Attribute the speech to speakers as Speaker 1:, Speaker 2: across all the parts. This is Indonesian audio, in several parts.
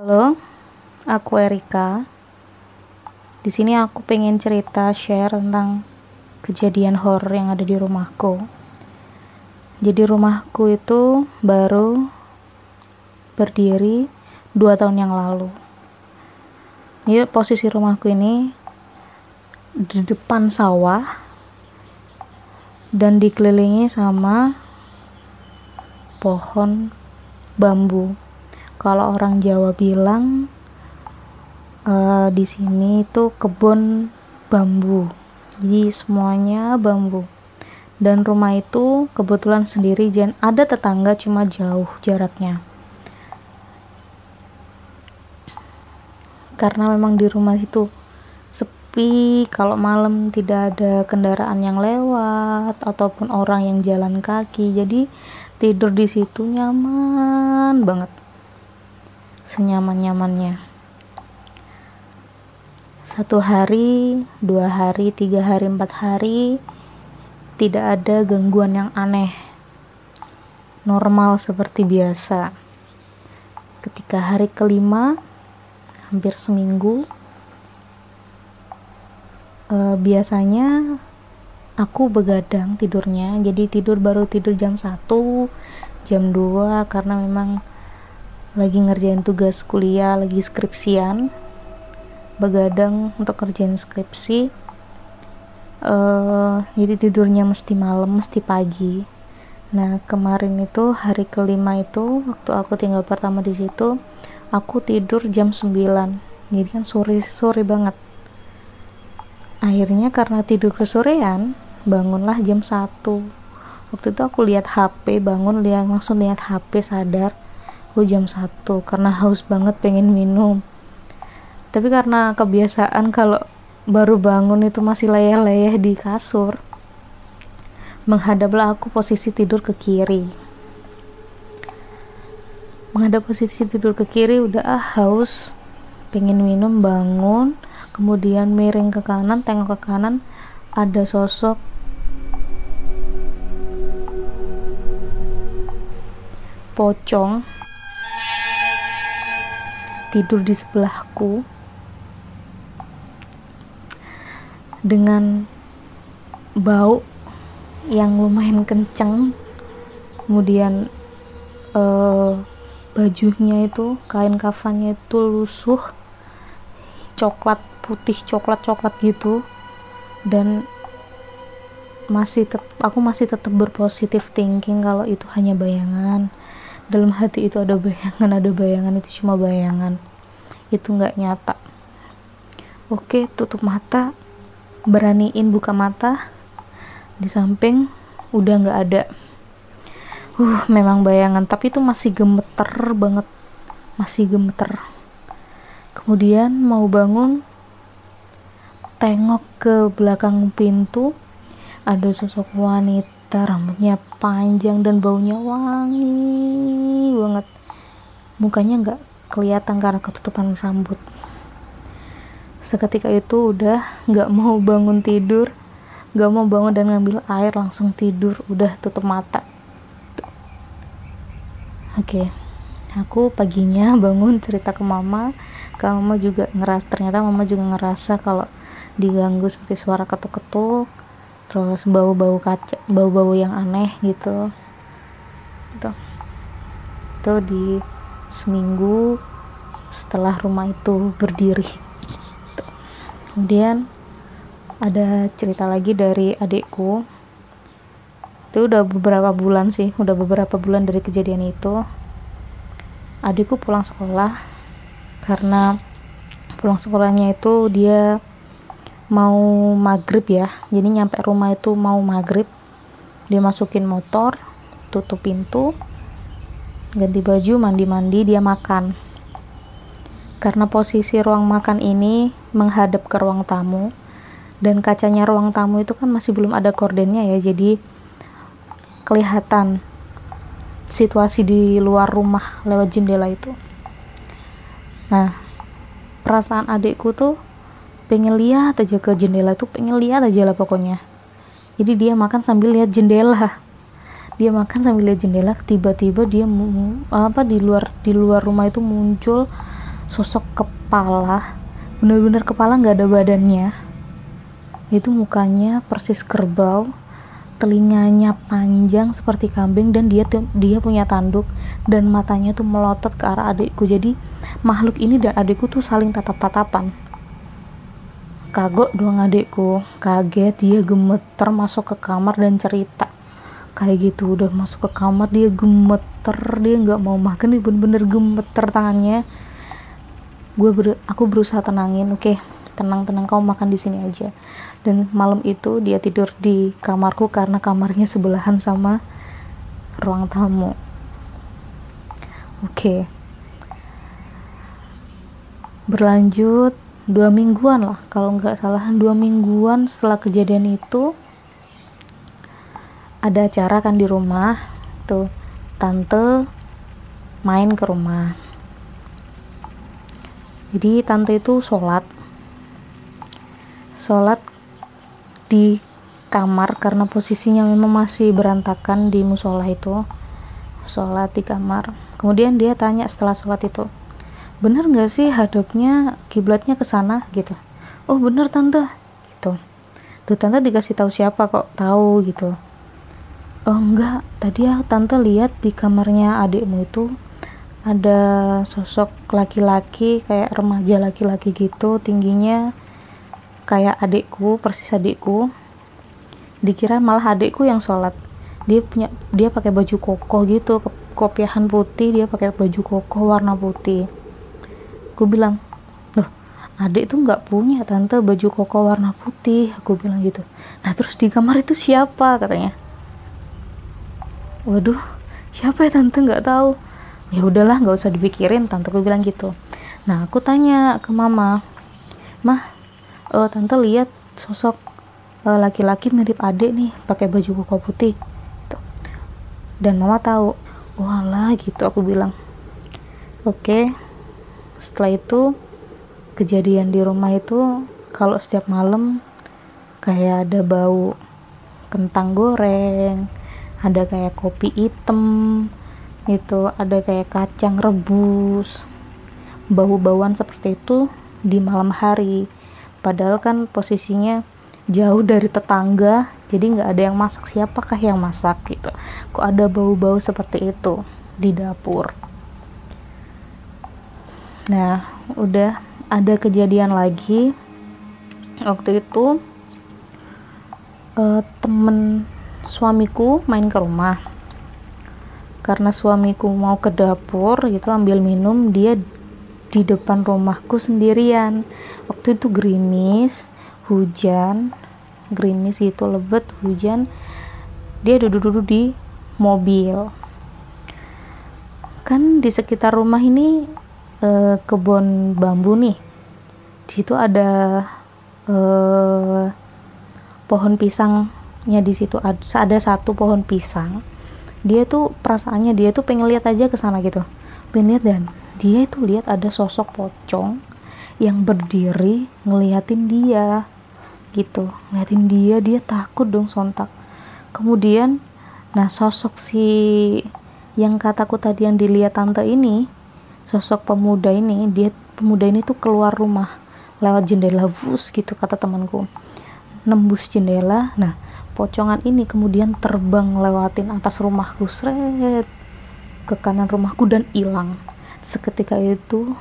Speaker 1: Halo, aku Erika. Di sini aku pengen cerita share tentang kejadian horor yang ada di rumahku. Jadi rumahku itu baru berdiri dua tahun yang lalu. Ini posisi rumahku ini di depan sawah dan dikelilingi sama pohon bambu kalau orang Jawa bilang uh, di sini itu kebun bambu. Jadi semuanya bambu. Dan rumah itu kebetulan sendiri dan ada tetangga cuma jauh jaraknya. Karena memang di rumah itu sepi kalau malam tidak ada kendaraan yang lewat ataupun orang yang jalan kaki. Jadi tidur di situ nyaman banget senyaman-nyamannya. Satu hari, dua hari, tiga hari, empat hari, tidak ada gangguan yang aneh. Normal seperti biasa. Ketika hari kelima, hampir seminggu, eh, biasanya aku begadang tidurnya. Jadi tidur baru tidur jam 1, jam 2 karena memang lagi ngerjain tugas kuliah lagi skripsian. Begadang untuk kerjain skripsi. Uh, jadi tidurnya mesti malam mesti pagi. Nah kemarin itu hari kelima itu waktu aku tinggal pertama di situ aku tidur jam 9 jadi kan sore sore banget. Akhirnya karena tidur kesorean bangunlah jam 1 waktu itu aku lihat HP bangun lihat langsung lihat HP sadar aku jam 1 karena haus banget pengen minum. Tapi karena kebiasaan kalau baru bangun itu masih leyeh-leyeh di kasur menghadaplah aku posisi tidur ke kiri. Menghadap posisi tidur ke kiri udah ah haus. Pengen minum bangun. Kemudian miring ke kanan tengok ke kanan ada sosok. Pocong tidur di sebelahku dengan bau yang lumayan kenceng. Kemudian uh, bajunya itu kain kafannya itu lusuh coklat putih coklat coklat gitu. Dan masih tetap aku masih tetap berpositif thinking kalau itu hanya bayangan dalam hati itu ada bayangan ada bayangan itu cuma bayangan. Itu nggak nyata. Oke tutup mata beraniin buka mata. Di samping udah nggak ada. Uh memang bayangan tapi itu masih gemeter banget. Masih gemeter. Kemudian mau bangun tengok ke belakang pintu ada sosok wanita wanita rambutnya panjang dan baunya wangi banget. Mukanya nggak kelihatan karena ketutupan rambut. Seketika itu udah nggak mau bangun tidur nggak mau bangun dan ngambil air langsung tidur. Udah tutup mata. Oke okay. aku paginya bangun cerita ke mama. Kalau mama juga ngerasa ternyata mama juga ngerasa kalau diganggu seperti suara ketuk-ketuk terus bau-bau kaca bau-bau yang aneh gitu. Gitu. Itu di seminggu setelah rumah itu berdiri. Gitu. kemudian ada cerita lagi dari adikku. Itu udah beberapa bulan sih udah beberapa bulan dari kejadian itu. Adikku pulang sekolah karena pulang sekolahnya itu dia mau maghrib ya. Jadi nyampe rumah itu mau maghrib dia masukin motor tutup pintu ganti baju mandi-mandi dia makan. Karena posisi ruang makan ini menghadap ke ruang tamu dan kacanya ruang tamu itu kan masih belum ada kordennya ya jadi kelihatan situasi di luar rumah lewat jendela itu. Nah perasaan adikku tuh pengen lihat aja ke jendela tuh pengen lihat aja lah pokoknya. Jadi dia makan sambil lihat jendela. Dia makan sambil lihat jendela tiba-tiba dia apa di luar di luar rumah itu muncul sosok kepala bener-bener kepala nggak ada badannya. Itu mukanya persis kerbau telinganya panjang seperti kambing dan dia dia punya tanduk dan matanya tuh melotot ke arah adikku. Jadi makhluk ini dan adikku tuh saling tatap-tatapan kagok dong adikku. Kaget dia gemeter masuk ke kamar dan cerita. Kayak gitu udah masuk ke kamar dia gemeter. Dia nggak mau makan dia bener-bener gemeter tangannya. Gue ber aku berusaha tenangin oke okay, tenang tenang kau makan di sini aja. Dan malam itu dia tidur di kamarku karena kamarnya sebelahan sama ruang tamu. Oke. Okay. berlanjut dua mingguan lah kalau nggak salah dua mingguan setelah kejadian itu ada acara kan di rumah tuh. Tante main ke rumah. Jadi tante itu sholat. Sholat di kamar karena posisinya memang masih berantakan di musola itu. Sholat di kamar. Kemudian dia tanya setelah sholat itu bener nggak sih hadapnya kiblatnya ke sana gitu? Oh bener tante. Gitu. Tuh tante dikasih tahu siapa kok? Tahu gitu. Oh enggak. Tadi ya tante lihat di kamarnya adikmu itu ada sosok laki-laki kayak remaja laki-laki gitu tingginya kayak adikku persis adikku. Dikira malah adikku yang sholat. Dia punya dia pakai baju kokoh gitu kopiahan putih dia pakai baju kokoh warna putih aku bilang loh adik tuh nggak punya tante baju koko warna putih. Aku bilang gitu. Nah terus di kamar itu siapa? Katanya. Waduh siapa ya tante? Nggak tahu. Ya udahlah nggak usah dipikirin. Tante aku bilang gitu. Nah aku tanya ke mama mah uh, tante lihat sosok uh, laki-laki mirip adik nih pakai baju koko putih. Gitu. dan mama tahu. Walah gitu aku bilang. Oke. okay, setelah itu kejadian di rumah itu kalau setiap malam kayak ada bau kentang goreng ada kayak kopi hitam itu ada kayak kacang rebus. Bau-bauan seperti itu di malam hari. Padahal kan posisinya jauh dari tetangga jadi nggak ada yang masak. Siapakah yang masak gitu? Kok ada bau-bau seperti itu di dapur nah udah ada kejadian lagi. Waktu itu uh, temen suamiku main ke rumah. Karena suamiku mau ke dapur gitu ambil minum dia di depan rumahku sendirian. Waktu itu gerimis hujan gerimis gitu lebet hujan. Dia duduk-duduk di mobil. Kan di sekitar rumah ini eh, kebun bambu nih. Di situ ada eh, pohon pisangnya di situ. Ada, satu pohon pisang. Dia tuh perasaannya dia tuh pengen lihat aja ke sana gitu. Pengen lihat dan dia itu lihat ada sosok pocong yang berdiri ngeliatin dia gitu. Ngeliatin dia dia takut dong sontak. Kemudian nah sosok si yang kataku tadi yang dilihat tante ini sosok pemuda ini dia pemuda ini tuh keluar rumah lewat jendela bus gitu kata temanku. Nembus jendela. Nah pocongan ini kemudian terbang lewatin atas rumahku. Seret ke kanan rumahku dan hilang. Seketika itu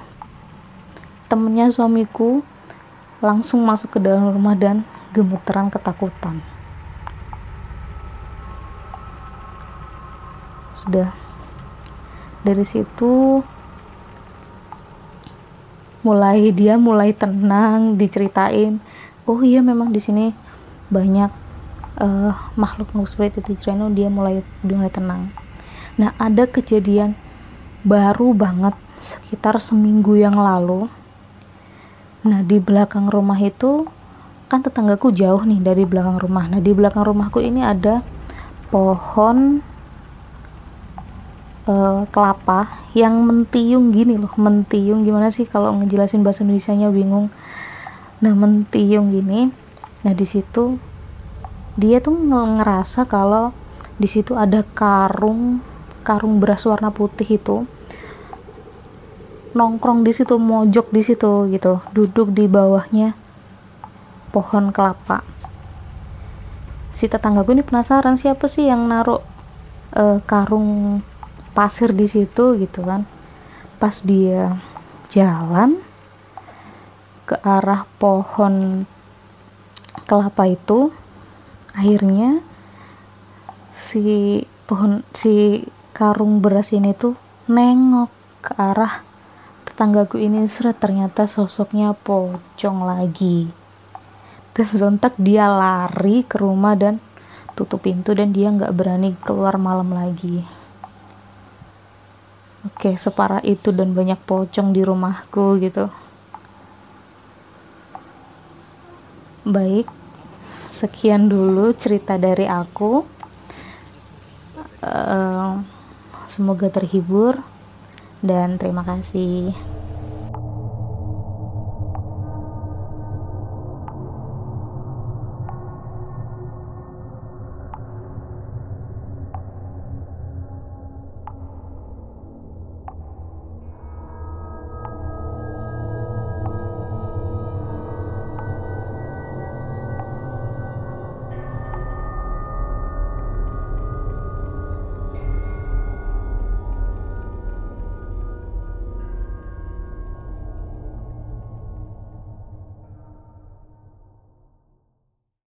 Speaker 1: temennya suamiku langsung masuk ke dalam rumah dan gemeteran ketakutan. Sudah. Dari situ mulai dia mulai tenang diceritain oh iya memang di sini banyak uh, makhluk makhluk seperti itu diceritain dia mulai dia mulai tenang. Nah ada kejadian baru banget sekitar seminggu yang lalu. Nah di belakang rumah itu kan tetanggaku jauh nih dari belakang rumah. Nah di belakang rumahku ini ada pohon uh, kelapa yang mentiung gini loh mentiung. Gimana sih kalau ngejelasin bahasa Indonesia nya bingung. Nah mentiung gini nah di situ dia tuh ngerasa kalau di situ ada karung karung beras warna putih itu nongkrong di situ mojok di situ gitu duduk di bawahnya pohon kelapa. Si tetanggaku ini penasaran siapa sih yang naruh uh, karung pasir di situ gitu kan. Pas dia jalan ke arah pohon kelapa itu akhirnya si pohon si karung beras ini tuh nengok ke arah tetanggaku ini seret ternyata sosoknya pocong lagi. Dan sontak dia lari ke rumah dan tutup pintu dan dia nggak berani keluar malam lagi oke separah itu dan banyak pocong di rumahku gitu. Baik sekian dulu cerita dari aku. Uh, semoga terhibur dan terima kasih